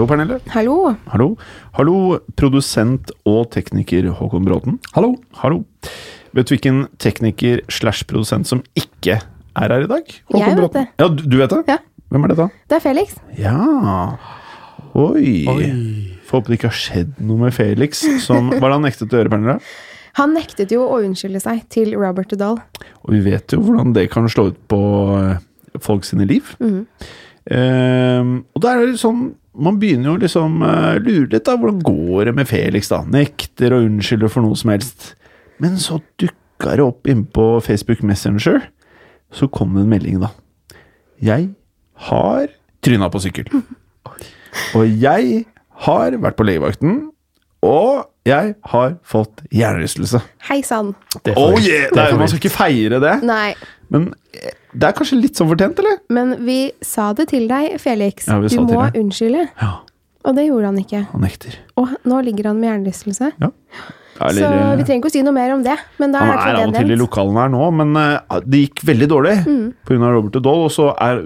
Hallo, Pernille. Hallo? Hallo. Hallo, produsent og tekniker Håkon Bråten. Hallo. Hallo. Vet du hvilken tekniker slash produsent som ikke er her i dag? Jeg vet Bråten. det. Ja, du, du vet det? Ja. Hvem er det da? Det er Felix. Ja Oi. Får håpe det ikke har skjedd noe med Felix. Som, hva er det han nektet å gjøre, Pernille? Han nektet jo å unnskylde seg til Robert Dahl. Og vi vet jo hvordan det kan slå ut på eh, folk sine liv. Mm. Um, og da er det sånn Man begynner jo liksom uh, lure litt, da. Hvordan går det med Felix, da? Nekter å unnskylde for noe som helst. Men så dukka det opp innpå Facebook Messenger. Så kom det en melding, da. Jeg har tryna på sykkel. Og jeg har vært på legevakten. Og jeg har fått hjernerystelse. Hei sann. Oh yeah! Det er, man skal ikke feire det. Nei, Men eh, det er kanskje litt sånn fortjent, eller? men vi sa det til deg, Felix. Ja, vi du må deg. unnskylde. Ja. Og det gjorde han ikke. Han nekter. Og nå ligger han med hjernerystelse. Eller, så vi eh, trenger ikke å si noe mer om det. Men da han er er av og til i lokalene her nå, men uh, det gikk veldig dårlig Mm. av Robert og Doll, og så er,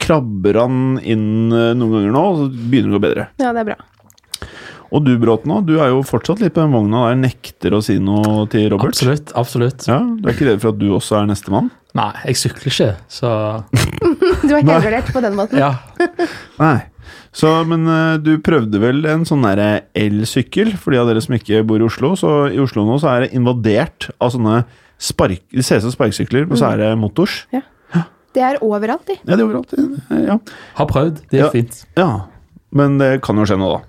krabber han inn uh, noen ganger nå, og så begynner det å gå bedre. Ja, det er bra. Og du, Bråten, du er jo fortsatt litt på den vogna der, nekter å si noe til Robert. Absolutt. absolutt. Ja, Du er ikke redd for at du også er nestemann? Nei, jeg sykler ikke, så Du er helgardert på den måten. ja. Nei. Så, men eh, du prøvde vel en sånn derre elsykkel, for de av dere som ikke bor i Oslo. Så i Oslo nå så er det invadert av sånne spark... Det ser ut som sparkesykler, men så er det motors. Ja. Det er overalt, de. Ja, det er overalt. eh, Ja. Har prøvd. Det er Ja. fint. ja. Men det kan jo skje nå, da.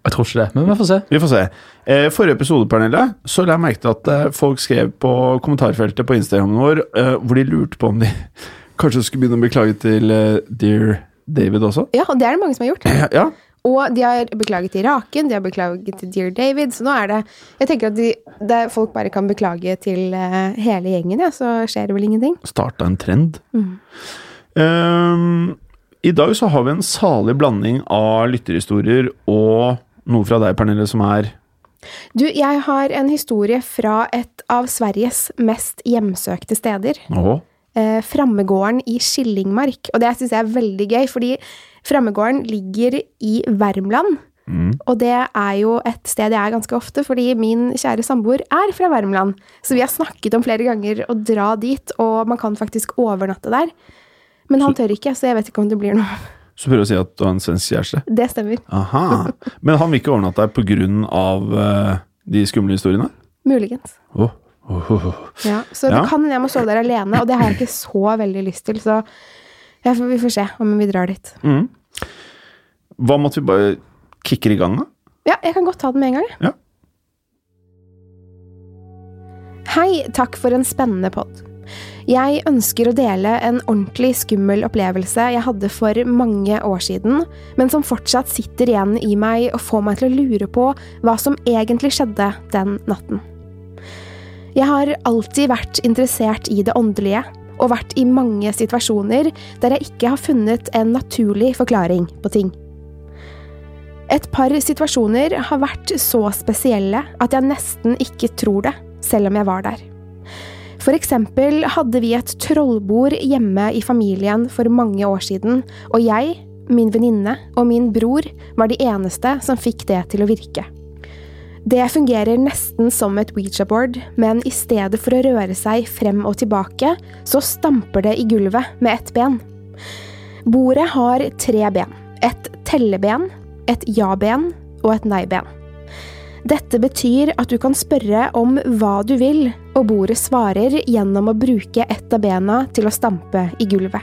Jeg tror ikke det, men vi får se. Vi får se. Eh, forrige episode, Pernille, så la jeg merke til at eh, folk skrev på kommentarfeltet på Instagramen vår eh, hvor de lurte på om de kanskje skulle begynne å beklage til eh, Dear David også. Ja, og det er det mange som har gjort. Ja, ja. Og de har beklaget til Raken, de har beklaget til Dear David, så nå er det Jeg tenker at de, det, folk bare kan beklage til eh, hele gjengen, ja, så skjer det vel ingenting. starta en trend. Mm. Ehm, I dag så har vi en salig blanding av lytterhistorier og noe fra deg, Pernille, som er Du, jeg har en historie fra et av Sveriges mest hjemsøkte steder. Åhå. eh, Frammegården i Skillingmark. Og det syns jeg er veldig gøy, fordi Frammegården ligger i Värmland. Mm. Og det er jo et sted jeg er ganske ofte, fordi min kjære samboer er fra Värmland. Så vi har snakket om flere ganger å dra dit, og man kan faktisk overnatte der. Men han tør ikke, så jeg vet ikke om det blir noe. Så prøver du å si at du har en svensk kjæreste. Det stemmer. Aha. Men han vil ikke overnatte deg pga. Uh, de skumle historiene? Muligens. Oh. Oh. Ja, så Ja. det kan hende jeg må sove der alene, og det har jeg ikke så veldig lyst til, så ja, vi får se om vi drar dit. Mm. Hva måtte vi bare kicker i gang, da? Ja, jeg kan godt ta den med en gang. Ja. Hei, takk for en spennende pod. Jeg ønsker å dele en ordentlig skummel opplevelse jeg hadde for mange år siden, men som fortsatt sitter igjen i meg og får meg til å lure på hva som egentlig skjedde den natten. Jeg har alltid vært interessert i det åndelige, og vært i mange situasjoner der jeg ikke har funnet en naturlig forklaring på ting. Et par situasjoner har vært så spesielle at jeg nesten ikke tror det, selv om jeg var der. For eksempel hadde vi et trollbord hjemme i familien for mange år siden, og jeg, min venninne og min bror var de eneste som fikk det til å virke. Det fungerer nesten som et Ouija-board, men i stedet for å røre seg frem og tilbake, så stamper det i gulvet med ett ben. Bordet har tre ben. Et telleben, et ja-ben og et nei-ben. Dette betyr at du kan spørre om hva du vil, og bordet svarer gjennom å bruke ett av bena til å stampe i gulvet.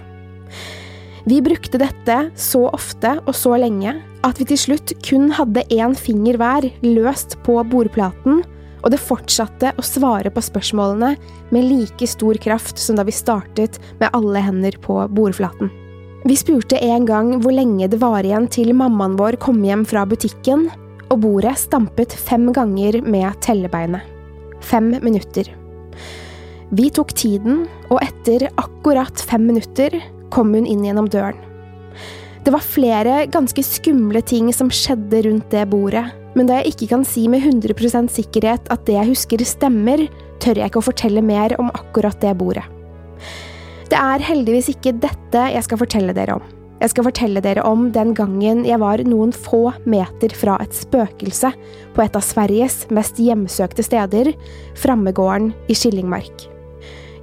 Vi brukte dette så ofte og så lenge at vi til slutt kun hadde én finger hver løst på bordplaten, og det fortsatte å svare på spørsmålene med like stor kraft som da vi startet med alle hender på bordflaten. Vi spurte en gang hvor lenge det var igjen til mammaen vår kom hjem fra butikken, og bordet stampet fem ganger med tellebeinet. Fem minutter. Vi tok tiden, og etter akkurat fem minutter kom hun inn gjennom døren. Det var flere ganske skumle ting som skjedde rundt det bordet, men da jeg ikke kan si med 100% sikkerhet at det jeg husker stemmer, tør jeg ikke å fortelle mer om akkurat det bordet. Det er heldigvis ikke dette jeg skal fortelle dere om. Jeg skal fortelle dere om den gangen jeg var noen få meter fra et spøkelse på et av Sveriges mest hjemsøkte steder, Frammegården i Skillingmark.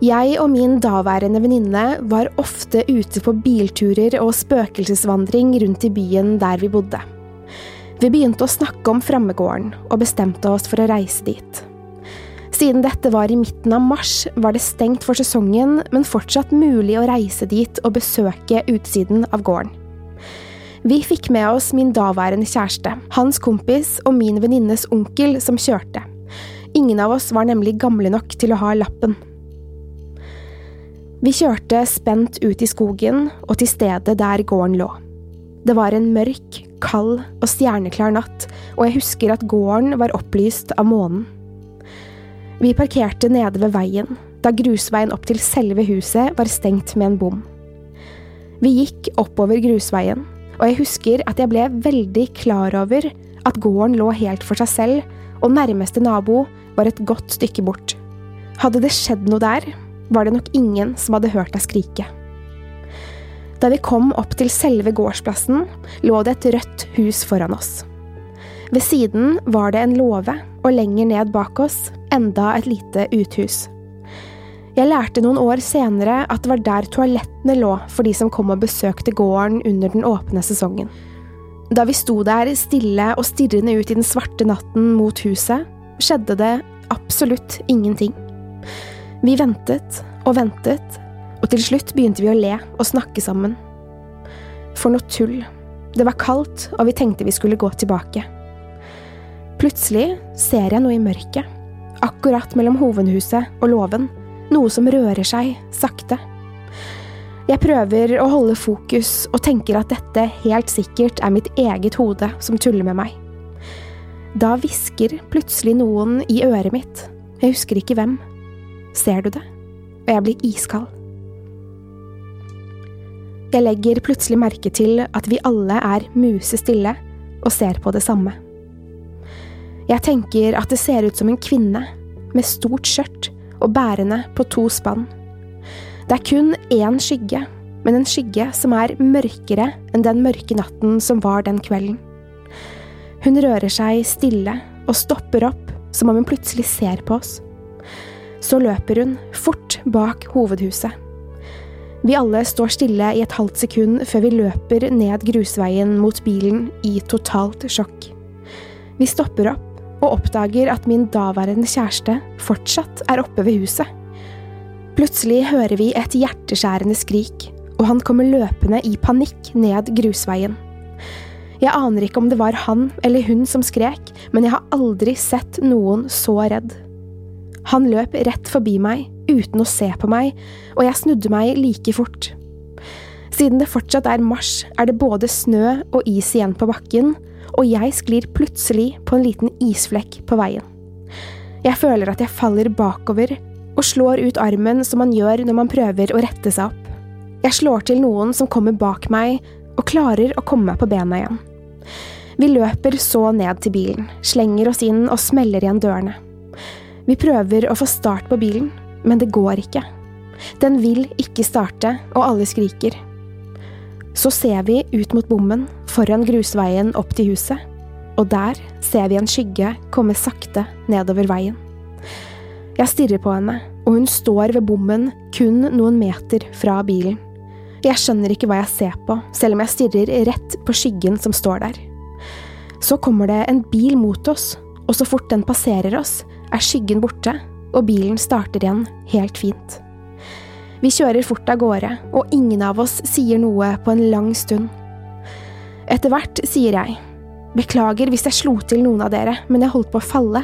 Jeg og min daværende venninne var ofte ute på bilturer og spøkelsesvandring rundt i byen der vi bodde. Vi begynte å snakke om Frammegården, og bestemte oss for å reise dit. Siden dette var i midten av mars, var det stengt for sesongen, men fortsatt mulig å reise dit og besøke utsiden av gården. Vi fikk med oss min daværende kjæreste, hans kompis og min venninnes onkel som kjørte. Ingen av oss var nemlig gamle nok til å ha lappen. Vi kjørte spent ut i skogen og til stedet der gården lå. Det var en mørk, kald og stjerneklar natt, og jeg husker at gården var opplyst av månen. Vi parkerte nede ved veien, da grusveien opp til selve huset var stengt med en bom. Vi gikk oppover grusveien, og jeg husker at jeg ble veldig klar over at gården lå helt for seg selv, og nærmeste nabo var et godt stykke bort. Hadde det skjedd noe der, var det nok ingen som hadde hørt deg skrike. Da vi kom opp til selve gårdsplassen, lå det et rødt hus foran oss. Ved siden var det en låve, og lenger ned bak oss enda et lite uthus. Jeg lærte noen år senere at det var der toalettene lå for de som kom og besøkte gården under den åpne sesongen. Da vi sto der stille og stirrende ut i den svarte natten mot huset, skjedde det absolutt ingenting. Vi ventet og ventet, og til slutt begynte vi å le og snakke sammen. For noe tull. Det var kaldt, og vi tenkte vi skulle gå tilbake. Plutselig ser jeg noe i mørket, akkurat mellom hovedhuset og låven, noe som rører seg sakte. Jeg prøver å holde fokus og tenker at dette helt sikkert er mitt eget hode som tuller med meg. Da hvisker plutselig noen i øret mitt, jeg husker ikke hvem. Ser du det? Og jeg blir iskald. Jeg legger plutselig merke til at vi alle er musestille og ser på det samme. Jeg tenker at det ser ut som en kvinne, med stort skjørt og bærende på to spann. Det er kun én skygge, men en skygge som er mørkere enn den mørke natten som var den kvelden. Hun rører seg stille og stopper opp som om hun plutselig ser på oss. Så løper hun fort bak hovedhuset. Vi alle står stille i et halvt sekund før vi løper ned grusveien mot bilen i totalt sjokk. Vi stopper opp og oppdager at min daværende kjæreste fortsatt er oppe ved huset. Plutselig hører vi et hjerteskjærende skrik, og han kommer løpende i panikk ned grusveien. Jeg aner ikke om det var han eller hun som skrek, men jeg har aldri sett noen så redd. Han løp rett forbi meg, uten å se på meg, og jeg snudde meg like fort. Siden det fortsatt er mars, er det både snø og is igjen på bakken, og jeg sklir plutselig på en liten isflekk på veien. Jeg føler at jeg faller bakover og slår ut armen som man gjør når man prøver å rette seg opp. Jeg slår til noen som kommer bak meg, og klarer å komme meg på bena igjen. Vi løper så ned til bilen, slenger oss inn og smeller igjen dørene. Vi prøver å få start på bilen, men det går ikke. Den vil ikke starte, og alle skriker. Så ser vi ut mot bommen, foran grusveien opp til huset, og der ser vi en skygge komme sakte nedover veien. Jeg stirrer på henne, og hun står ved bommen kun noen meter fra bilen. Jeg skjønner ikke hva jeg ser på, selv om jeg stirrer rett på skyggen som står der. Så kommer det en bil mot oss, og så fort den passerer oss, er skyggen borte, og bilen starter igjen helt fint. Vi kjører fort av gårde, og ingen av oss sier noe på en lang stund. Etter hvert sier jeg, beklager hvis jeg slo til noen av dere, men jeg holdt på å falle.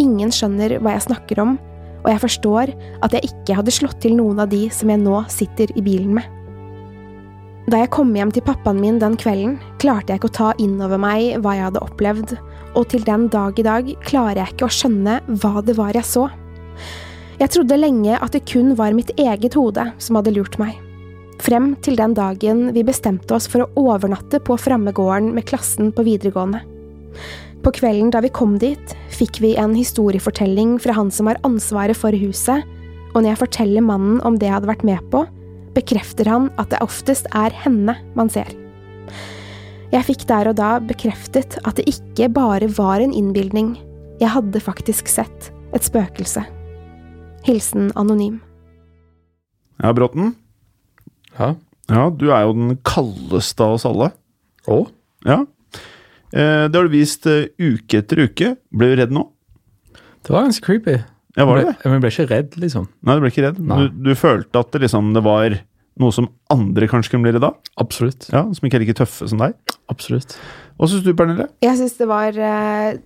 Ingen skjønner hva jeg snakker om, og jeg forstår at jeg ikke hadde slått til noen av de som jeg nå sitter i bilen med. Da jeg kom hjem til pappaen min den kvelden, klarte jeg ikke å ta inn over meg hva jeg hadde opplevd, og til den dag i dag klarer jeg ikke å skjønne hva det var jeg så. Jeg trodde lenge at det kun var mitt eget hode som hadde lurt meg. Frem til den dagen vi bestemte oss for å overnatte på Frammegården med klassen på videregående. På kvelden da vi kom dit, fikk vi en historiefortelling fra han som har ansvaret for huset, og når jeg forteller mannen om det jeg hadde vært med på, bekrefter han at det oftest er henne man ser. Jeg fikk der og da bekreftet at det ikke bare var en innbilning, jeg hadde faktisk sett et spøkelse. Hilsen anonym. Ja, Bråten? Ja? Ja, du er jo den kaldeste av oss alle. Å? Ja. Eh, det har du vist eh, uke etter uke. Ble du redd nå? Det var ganske creepy. Ja, var det? Men jeg ble ikke redd, liksom. Nei, du ble ikke redd? Du, du følte at det, liksom, det var noe som andre kanskje kunne bli redd av? Absolutt. Ja, Som ikke er like tøffe som deg? Absolutt. Hva syns du, Pernille? Jeg syns det var eh,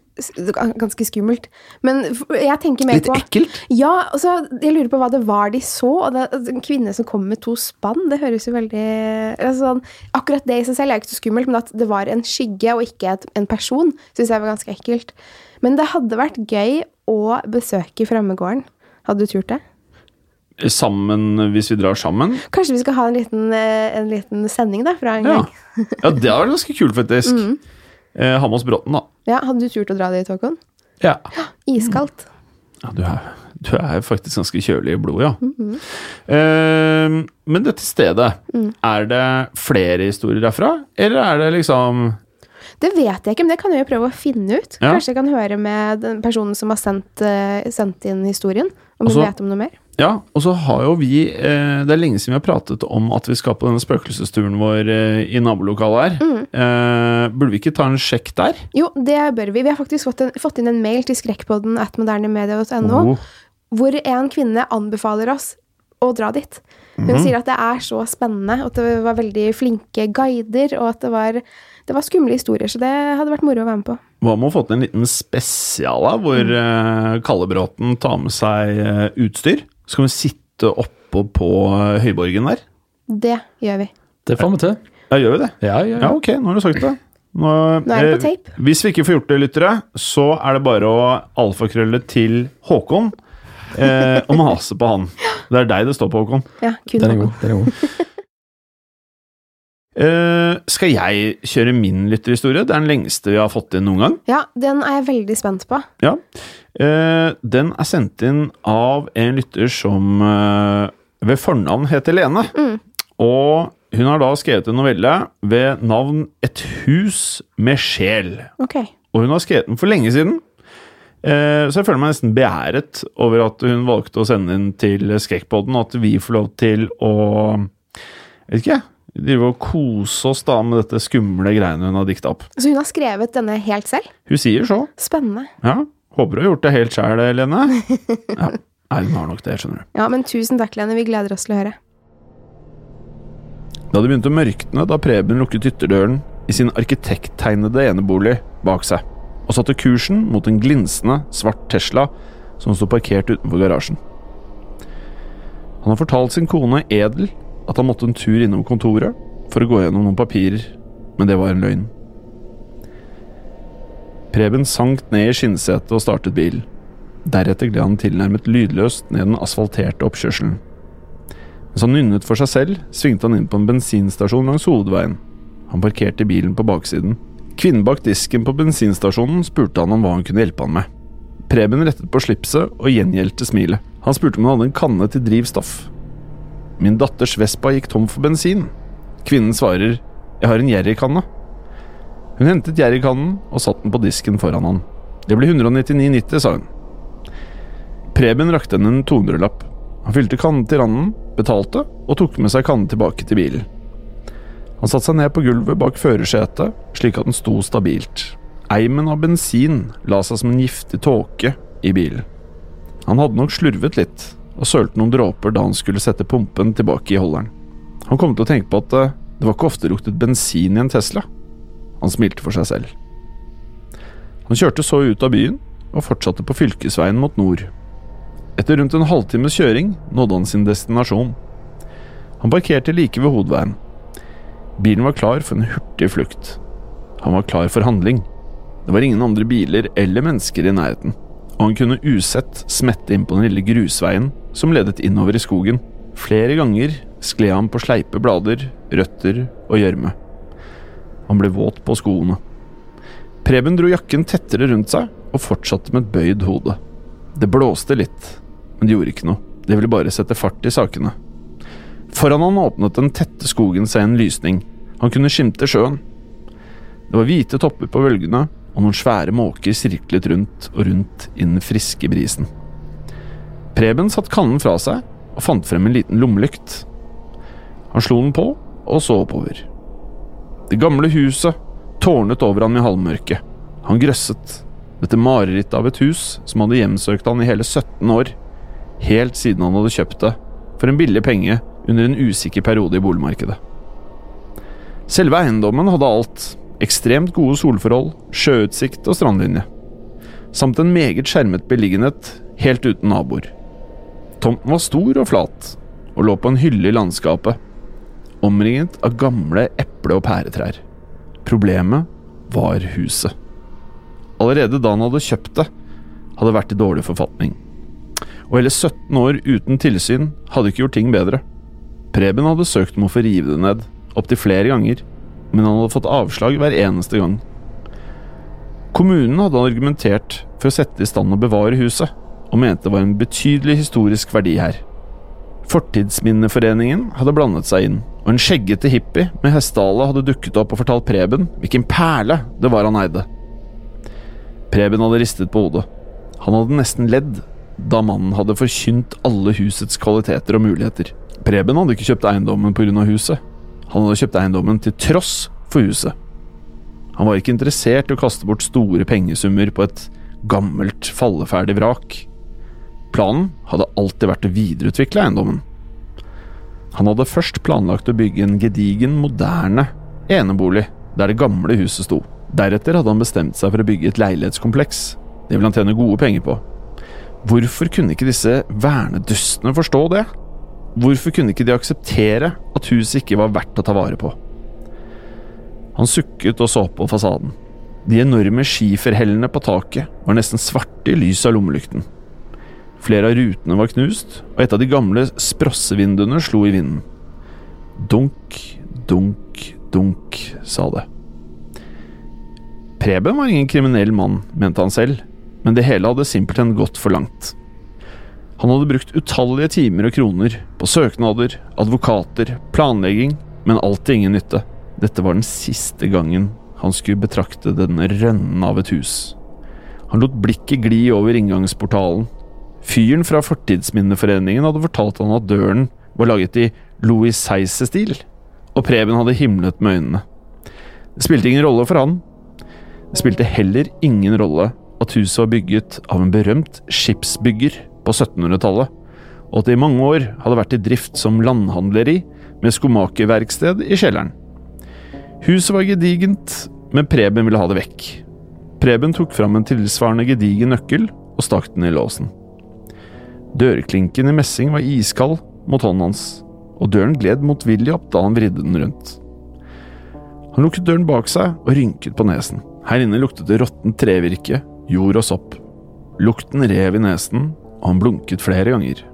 ganske skummelt. Men jeg tenker mer Litt på ekkelt? Ja, altså, jeg lurer på hva det var de så. Og det, altså, en kvinne som kom med to spann, det høres jo veldig altså, sånn, Akkurat det i seg selv er ikke så skummelt, men at det var en skygge og ikke et, en person, syns jeg var ganske ekkelt. Men det hadde vært gøy å besøke Frammegården. Hadde du turt det? Sammen, hvis vi drar sammen? Kanskje vi skal ha en liten, eh, en liten sending da, fra en Ja. gang? Ja, det er ganske kult, faktisk. Mm. Eh, ha med oss Bråten, da. Ja, Hadde du turt å dra dit, Håkon? Ja. Iskaldt. Ja, du er, du er faktisk ganske kjølig i blodet, ja. Mhm. Eh, men dette stedet, Mm. er det flere historier derfra? Eller er det liksom Det vet jeg ikke, men det kan jeg jo prøve å finne ut. Ja. Kanskje jeg kan høre med den personen som har sendt, eh, sendt inn historien, om Altså- hun vet om noe mer. Ja, og så har jo vi eh, Det er lenge siden vi har pratet om at vi skal på denne spøkelsesturen vår eh, i nabolokalet her. Mm. Eh, burde vi ikke ta en sjekk der? Jo, det bør vi. Vi har faktisk fått, en, fått inn en mail til skrekkpodden at modernemedia.no, Oh. hvor en kvinne anbefaler oss å dra dit. Hun Mhm. sier at det er så spennende, og at det var veldig flinke guider, og at det var, det var skumle historier, så det hadde vært moro å være med på. Hva med å få til en liten spesial da, hvor Mm. eh, Kallebråten tar med seg eh, utstyr? Så kan vi sitte oppå på eh, høyborgen der. Det gjør vi. Det får vi til. Ja, gjør vi det? Ja, ja, ja. Ja, ok, nå har du sagt det. Nå, Nå er det på eh, tape. Hvis vi ikke får gjort det, lyttere, så er det bare å alfakrølle til Håkon eh, og mase på han. Det er deg det står på, Håkon. Ja, kun Den er god. Den er god. Eh, skal jeg kjøre min lytterhistorie? Det er den lengste vi har fått inn noen gang. Ja, den er jeg veldig spent på. Ja. Uh, den er sendt inn av en lytter som uh, ved fornavn heter Lene. Mm. Og hun har da skrevet en novelle ved navn Et hus med sjel. Ok. Og hun har skrevet den for lenge siden. Så jeg føler meg nesten beæret over at hun valgte å sende den til Skrekkpodden, og at vi får lov til å vet ikke, drive og kose oss da med dette skumle greiene hun har dikta opp. Så hun har skrevet denne helt selv? Hun sier så. Spennende. Ja. Håper du har gjort det helt sjæl, Lene. Ja. Nei, hun har nok det, skjønner du. Ja, men tusen takk, Lene. Vi gleder oss til å høre. Da det begynte å mørkne da Preben lukket ytterdøren, i sin arkitekttegnede enebolig bak seg, og satte kursen mot en glinsende, svart Tesla som sto parkert utenfor garasjen. Han har fortalt sin kone Edel at han måtte en tur innom kontoret for å gå gjennom noen papirer, men det var en løgn. Preben sank ned i skinnsetet og startet bilen. Deretter gled han tilnærmet lydløst ned den asfalterte oppkjørselen. Mens han nynnet for seg selv, svingte han inn på en bensinstasjon langs hovedveien. Han parkerte bilen på baksiden. Kvinnen bak disken på bensinstasjonen spurte han om hva hun kunne hjelpe han med. Preben rettet på slipset og gjengjeldte smilet. Han spurte om hun hadde en kanne til drivstoff. Min datters Vespa gikk tom for bensin. Kvinnen svarer jeg har en jerrykanne. Hun hentet jerrykannen og satte den på disken foran han. Det blir 199,90, sa hun. Preben rakte henne en 200-lapp. Han fylte kannen til randen, betalte og tok med seg kannen tilbake til bilen. Han satte seg ned på gulvet bak førersetet, slik at den sto stabilt. Eimen av bensin la seg som en giftig tåke i bilen. Han hadde nok slurvet litt, og sølte noen dråper da han skulle sette pumpen tilbake i holderen. Han kom til å tenke på at eh, det var ikke ofte luktet bensin i en Tesla. Han smilte for seg selv. Han kjørte så ut av byen, og fortsatte på fylkesveien mot nord. Etter rundt en halvtimes kjøring nådde han sin destinasjon. Han parkerte like ved hovedveien. Bilen var klar for en hurtig flukt. Han var klar for handling. Det var ingen andre biler eller mennesker i nærheten, og han kunne usett smette inn på den lille grusveien som ledet innover i skogen. Flere ganger skled han på sleipe blader, røtter og gjørme. Han ble våt på skoene. Preben dro jakken tettere rundt seg og fortsatte med et bøyd hode. Det blåste litt, men det gjorde ikke noe. Det ville bare sette fart i sakene. Foran han åpnet den tette skogen seg en lysning. Han kunne skimte sjøen. Det var hvite topper på bølgene, og noen svære måker sirklet rundt og rundt i den friske brisen. Preben satt kannen fra seg og fant frem en liten lommelykt. Han slo den på og så oppover. Det gamle huset tårnet over han i halvmørket. Han grøsset. Dette marerittet av et hus som hadde hjemsøkt han i hele 17 år, helt siden han hadde kjøpt det for en billig penge under en usikker periode i boligmarkedet. Selve eiendommen hadde alt. Ekstremt gode solforhold, sjøutsikt og strandlinje. Samt en meget skjermet beliggenhet helt uten naboer. Tomten var stor og flat, og lå på en hylle i landskapet, omringet av gamle eple- og pæretrær. Problemet var huset. Allerede da han hadde kjøpt det, hadde det vært i dårlig forfatning. Og hele 17 år uten tilsyn hadde ikke gjort ting bedre. Preben hadde søkt om å få rive det ned, opptil flere ganger, men han hadde fått avslag hver eneste gang. Kommunen hadde argumentert for å sette i stand og bevare huset, og mente det var en betydelig historisk verdi her. Fortidsminneforeningen hadde blandet seg inn, og en skjeggete hippie med hestehale hadde dukket opp og fortalt Preben hvilken perle det var han eide. Preben hadde ristet på hodet. Han hadde nesten ledd da mannen hadde forkynt alle husets kvaliteter og muligheter. Preben hadde ikke kjøpt eiendommen pga. huset. Han hadde kjøpt eiendommen til tross for huset. Han var ikke interessert i å kaste bort store pengesummer på et gammelt, falleferdig vrak. Planen hadde alltid vært å videreutvikle eiendommen. Han hadde først planlagt å bygge en gedigen, moderne enebolig der det gamle huset sto. Deretter hadde han bestemt seg for å bygge et leilighetskompleks. Det ville han tjene gode penger på. Hvorfor kunne ikke disse vernedustene forstå det? Hvorfor kunne ikke de akseptere at huset ikke var verdt å ta vare på? Han sukket og så på fasaden. De enorme skiferhellene på taket var nesten svarte i lys av lommelykten. Flere av rutene var knust, og et av de gamle sprossevinduene slo i vinden. Dunk, dunk, dunk, sa det. Preben var ingen kriminell mann, mente han selv, men det hele hadde simpelthen gått for langt. Han hadde brukt utallige timer og kroner på søknader, advokater, planlegging, men alt til ingen nytte. Dette var den siste gangen han skulle betrakte denne rønnen av et hus. Han lot blikket gli over inngangsportalen. Fyren fra Fortidsminneforeningen hadde fortalt han at døren var laget i Louis Seisse-stil, og Preben hadde himlet med øynene. Det spilte ingen rolle for han. Det spilte heller ingen rolle at huset var bygget av en berømt skipsbygger på 1700-tallet, og at det i mange år hadde vært i drift som landhandleri med skomakerverksted i kjelleren. Huset var gedigent, men Preben ville ha det vekk. Preben tok fram en tilsvarende gedigen nøkkel og stakk den i låsen. Dørklinken i messing var iskald mot hånden hans, og døren gled motvillig opp da han vridde den rundt. Han lukket døren bak seg og rynket på nesen. Her inne luktet det råttent trevirke, jord og sopp. Lukten rev i nesen, og han blunket flere ganger.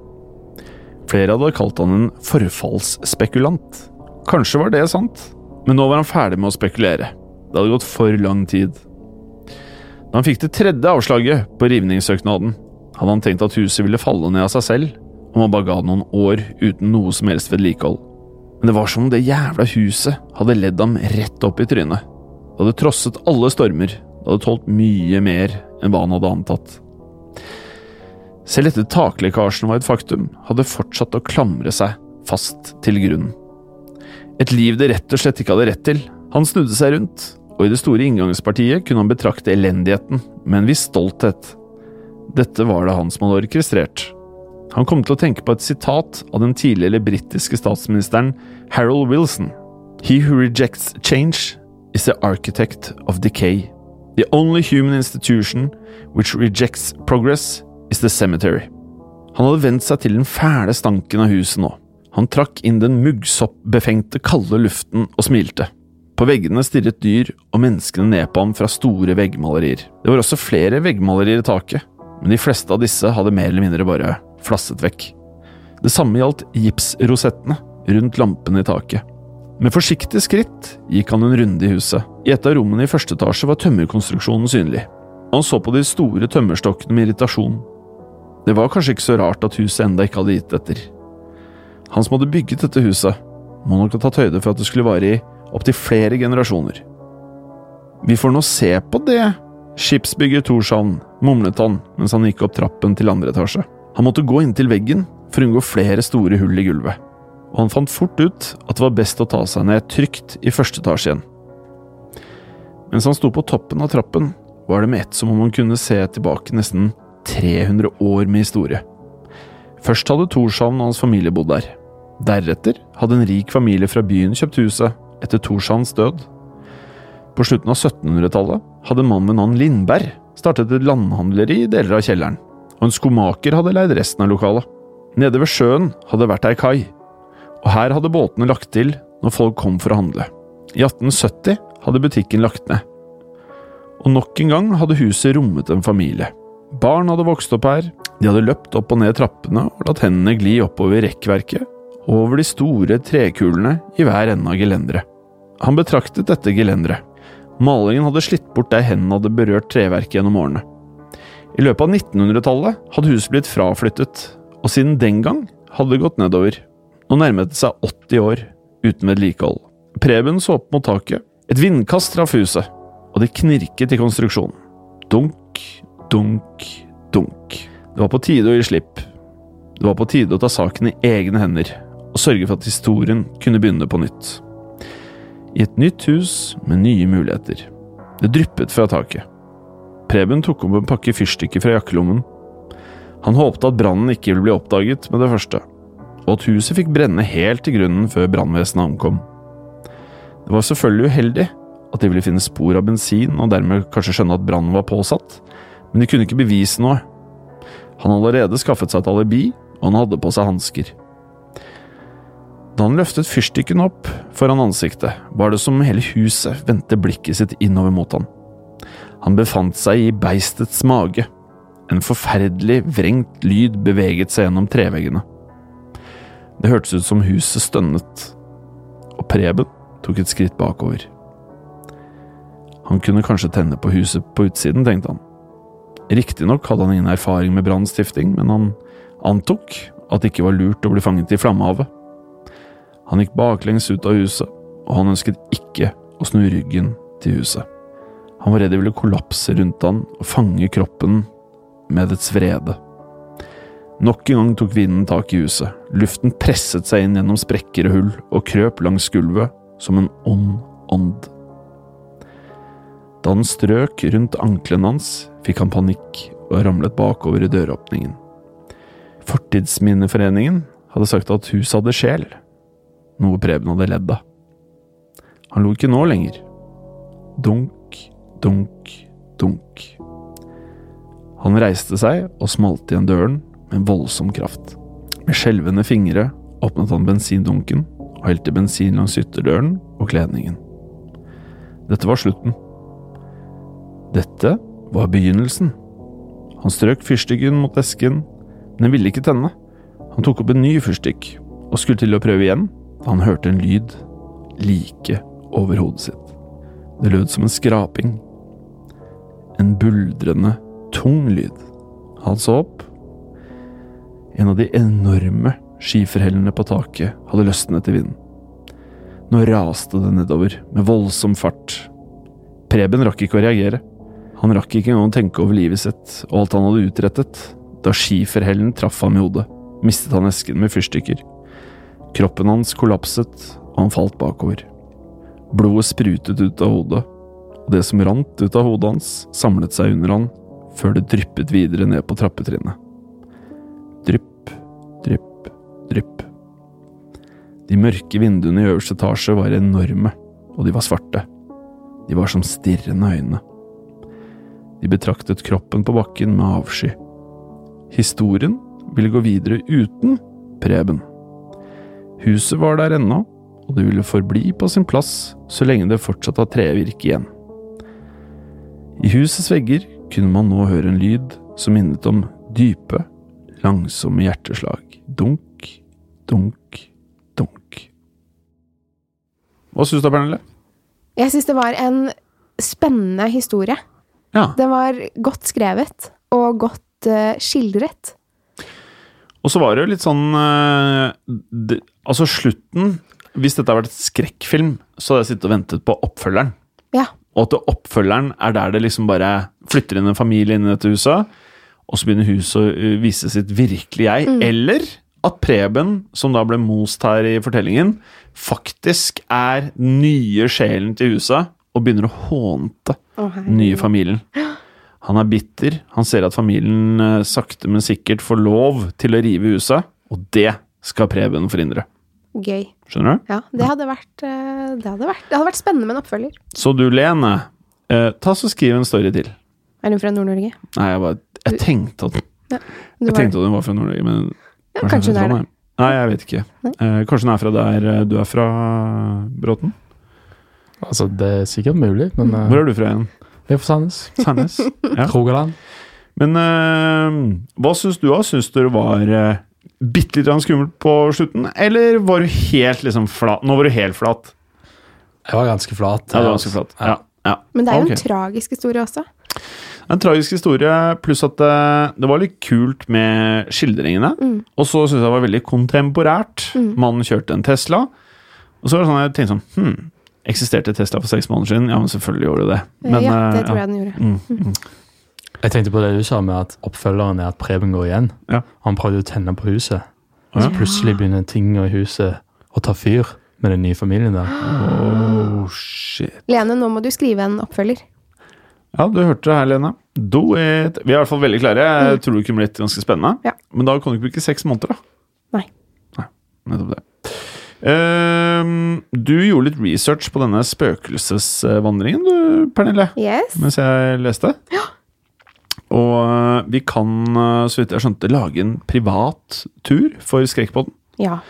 Flere hadde kalt han en forfallsspekulant. Kanskje var det sant, men nå var han ferdig med å spekulere. Det hadde gått for lang tid. Da han fikk det tredje avslaget på rivningssøknaden, hadde han tenkt at huset ville falle ned av seg selv om han bare ga noen år uten noe som helst vedlikehold. Men det var som om det jævla huset hadde ledd ham rett opp i trynet. Det hadde trosset alle stormer, det hadde tålt mye mer enn hva han hadde antatt. Selv etter taklekkasjen var et faktum, hadde fortsatt å klamre seg fast til grunnen. Et liv det rett og slett ikke hadde rett til. Han snudde seg rundt, og i det store inngangspartiet kunne han betrakte elendigheten med en viss stolthet. Dette var det han som hadde orkestrert. Han kom til å tenke på et sitat av den tidligere britiske statsministeren Harold Wilson. He who rejects change is the architect of decay. The only human institution which rejects progress is the cemetery. Han hadde vent seg til den fæle stanken av huset nå. Han trakk inn den muggsoppbefengte, kalde luften og smilte. På veggene stirret dyr og menneskene ned på ham fra store veggmalerier. Det var også flere veggmalerier i taket, men de fleste av disse hadde mer eller mindre bare flasset vekk. Det samme gjaldt gipsrosettene rundt lampene i taket. Med forsiktige skritt gikk han en runde i huset. I et av rommene i første etasje var tømmerkonstruksjonen synlig. Han så på de store tømmerstokkene med irritasjon. Det var kanskje ikke så rart at huset enda ikke hadde gitt etter. Han som hadde bygget dette huset, må nok ha tatt høyde for at det skulle vare i opptil flere generasjoner. Vi får nå se på det, skipsbygger Torshavn, mumlet han mens han gikk opp trappen til andre etasje. Han måtte gå inntil veggen for å unngå flere store hull i gulvet, og han fant fort ut at det var best å ta seg ned trygt i første etasje igjen. Mens han sto på toppen av trappen, var det med ett som om han kunne se tilbake nesten 300 år med historie. Først hadde Torshavn og hans familie bodd der. Deretter hadde en rik familie fra byen kjøpt huset etter Torshavns død. På slutten av 1700-tallet hadde en mann ved navn Lindberg startet et landhandleri i deler av kjelleren, og en skomaker hadde leid resten av lokalet. Nede ved sjøen hadde det vært ei kai, og her hadde båtene lagt til når folk kom for å handle. I 1870 hadde butikken lagt ned. Og nok en gang hadde huset rommet en familie. Barn hadde vokst opp her, de hadde løpt opp og ned trappene og latt hendene gli oppover rekkverket og over de store trekulene i hver ende av gelenderet. Han betraktet dette gelenderet. Malingen hadde slitt bort der hendene hadde berørt treverket gjennom årene. I løpet av 1900-tallet hadde huset blitt fraflyttet, og siden den gang hadde det gått nedover. Nå nærmet det seg 80 år uten vedlikehold. Preben så opp mot taket. Et vindkast traff huset, og det knirket i konstruksjonen. Dunk, dunk, dunk. Det var på tide å gi slipp. Det var på tide å ta saken i egne hender og sørge for at historien kunne begynne på nytt. I et nytt hus med nye muligheter. Det dryppet fra taket. Preben tok opp en pakke fyrstikker fra jakkelommen. Han håpte at brannen ikke ville bli oppdaget med det første, og at huset fikk brenne helt til grunnen før brannvesenet ankom. Det var selvfølgelig uheldig at de ville finne spor av bensin og dermed kanskje skjønne at brannen var påsatt, men de kunne ikke bevise noe. Han hadde allerede skaffet seg et alibi, og han hadde på seg hansker. Da han løftet fyrstikken opp foran ansiktet, var det som hele huset vendte blikket sitt innover mot han. Han befant seg i beistets mage. En forferdelig vrengt lyd beveget seg gjennom treveggene. Det hørtes ut som huset stønnet, og Preben tok et skritt bakover. Han kunne kanskje tenne på huset på utsiden, tenkte han. Riktignok hadde han ingen erfaring med brannstifting, men han antok at det ikke var lurt å bli fanget i flammehavet. Han gikk baklengs ut av huset, og han ønsket ikke å snu ryggen til huset. Han var redd det ville kollapse rundt han og fange kroppen med dets vrede. Nok en gang tok vinden tak i huset, luften presset seg inn gjennom sprekker og hull og krøp langs gulvet som en ond ånd. Da den strøk rundt ankelen hans, fikk han panikk og ramlet bakover i døråpningen. Fortidsminneforeningen hadde sagt at huset hadde sjel, noe Preben hadde ledd av. Han lo ikke nå lenger. Dunk, dunk, dunk. Han reiste seg og smalt igjen døren med voldsom kraft. Med skjelvende fingre åpnet han bensindunken og helte bensin langs ytterdøren og kledningen. Dette var slutten. Dette var begynnelsen. Han strøk fyrstikken mot esken, men den ville ikke tenne. Han tok opp en ny fyrstikk og skulle til å prøve igjen da han hørte en lyd like over hodet sitt. Det lød som en skraping. En buldrende, tung lyd. Han så opp. En av de enorme skiferhellene på taket hadde løsnet i vinden. Nå raste det nedover, med voldsom fart. Preben rakk ikke å reagere. Han rakk ikke engang å tenke over livet sitt og alt han hadde utrettet. Da skiferhellen traff ham i hodet, mistet han esken med fyrstikker. Kroppen hans kollapset, og han falt bakover. Blodet sprutet ut av hodet, og det som rant ut av hodet hans, samlet seg under han, før det dryppet videre ned på trappetrinnet. Drypp, drypp, drypp. De mørke vinduene i øverste etasje var enorme, og de var svarte. De var som stirrende øyne. De betraktet kroppen på bakken med avsky. Historien ville gå videre uten Preben. Huset var der ennå, og det ville forbli på sin plass så lenge det fortsatt har trevirke igjen. I husets vegger kunne man nå høre en lyd som minnet om dype, langsomme hjerteslag. Dunk, dunk, dunk. Hva syns du, Pernille? Jeg syns det var en spennende historie. Ja. Den var godt skrevet og godt uh, skildret. Og så var det jo litt sånn uh, det, Altså, slutten Hvis dette hadde vært et skrekkfilm, så hadde jeg sittet og ventet på oppfølgeren. Ja. Og at oppfølgeren er der det liksom bare flytter inn en familie inn i dette huset, og så begynner huset å uh, vise sitt virkelige jeg. Mm. Eller at Preben, som da ble most her i fortellingen, faktisk er nye sjelen til huset og begynner å hånte den nye familien. Han er bitter. Han ser at familien eh, sakte, men sikkert får lov til å rive huset, og det skal Preben forhindre. Gøy. Skjønner du? Ja, det hadde vært, eh, det hadde vært, det hadde vært spennende med en oppfølger. Så du, Lene, eh, ta så skriv en story til. Er hun fra Nord-Norge? Nei, jeg bare Jeg tenkte at Ja, du Jeg var- tenkte at hun var fra Nord-Norge, men Ja, kanskje hun er det. Nei, jeg vet ikke. Eh, kanskje hun er fra der eh, du er fra, Bråten? Altså, det er sikkert mulig, men eh, Hvor er du fra igjen? Jeg er fra Sandnes. Sandnes? Ja. Rogaland. Men eh, hva syns du, da? Syns du det var uh, bitte litt skummelt på slutten, eller var du helt liksom flat? Nå var du helt flat. Jeg var ganske flat. Ja, du var ganske flat. Ja. ja. Men det er jo okay. en tragisk historie også. En tragisk historie, pluss at det, det var litt kult med skildringene. Mm. Og så syns jeg det var veldig kontemporært. Mm. Mannen kjørte en Tesla. Og så var det sånn jeg tenkte sånn Hm, eksisterte Tesla for seks måneder siden? Ja, men selvfølgelig gjorde det det. Men, ja, det eh, tror jeg den gjorde. Mm, mm. Jeg tenkte på det du sa med at oppfølgeren er at Preben går igjen. Ja. Han prøvde å tenne på huset, og så Ja. plutselig begynner ting i huset å ta fyr med den nye familien der. Oh, shit. Lene, nå må du skrive en oppfølger. Ja, du hørte det her, Lene. Do it. Vi er i hvert fall veldig klare. Jeg tror det kunne blitt ganske spennende. Mm. Ja. Men da kan du ikke bruke seks måneder, da. Nei. Nei, nettopp det. Ehm, du gjorde litt research på denne spøkelsesvandringen, du, Pernille. Yes. Mens jeg leste. Og eh, vi kan, eh, så vidt jeg skjønte, lage en privat tur for Skrekkpodden. Ja.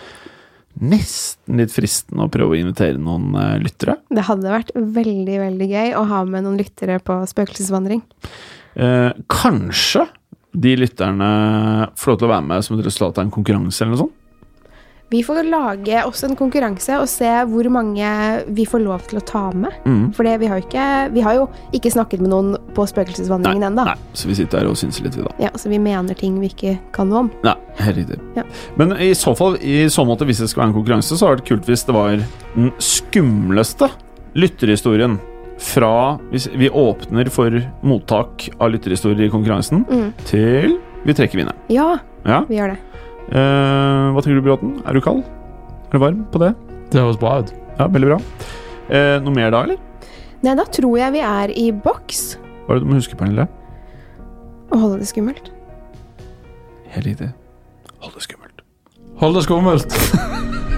Nesten litt fristende å prøve å invitere noen eh, lyttere. Det hadde vært veldig, veldig gøy å ha med noen lyttere på spøkelsesvandring. Eh, kanskje de lytterne får lov til å være med som et resultat av en konkurranse eller noe sånt. Vi får lage oss en konkurranse og se hvor mange vi får lov til å ta med. Mm. For vi, har jo ikke, vi har jo ikke snakket med noen på spøkelsesvandringen ennå. Så vi sitter her og synser litt, vi, da. Ja, så vi mener ting vi ikke kan noe om. Nei, helt riktig. Ja. Men i så fall, i så måte, hvis det skal være en konkurranse, så hadde det vært kult hvis det var den skumleste lytterhistorien fra Hvis vi åpner for mottak av lytterhistorier i konkurransen, Mm. til vi trekker vinneren. Ja, Ja. vi gjør det. Eh, hva tenker du, Bråten? Er du kald? Er du varm på det? Det høres bra ut. Ja, veldig bra. Eh, noe mer da, eller? Nei, da tror jeg vi er i boks. Hva er det du må huske, Pernille? Å holde det skummelt. Helt riktig. Hold det skummelt. Hold det skummelt.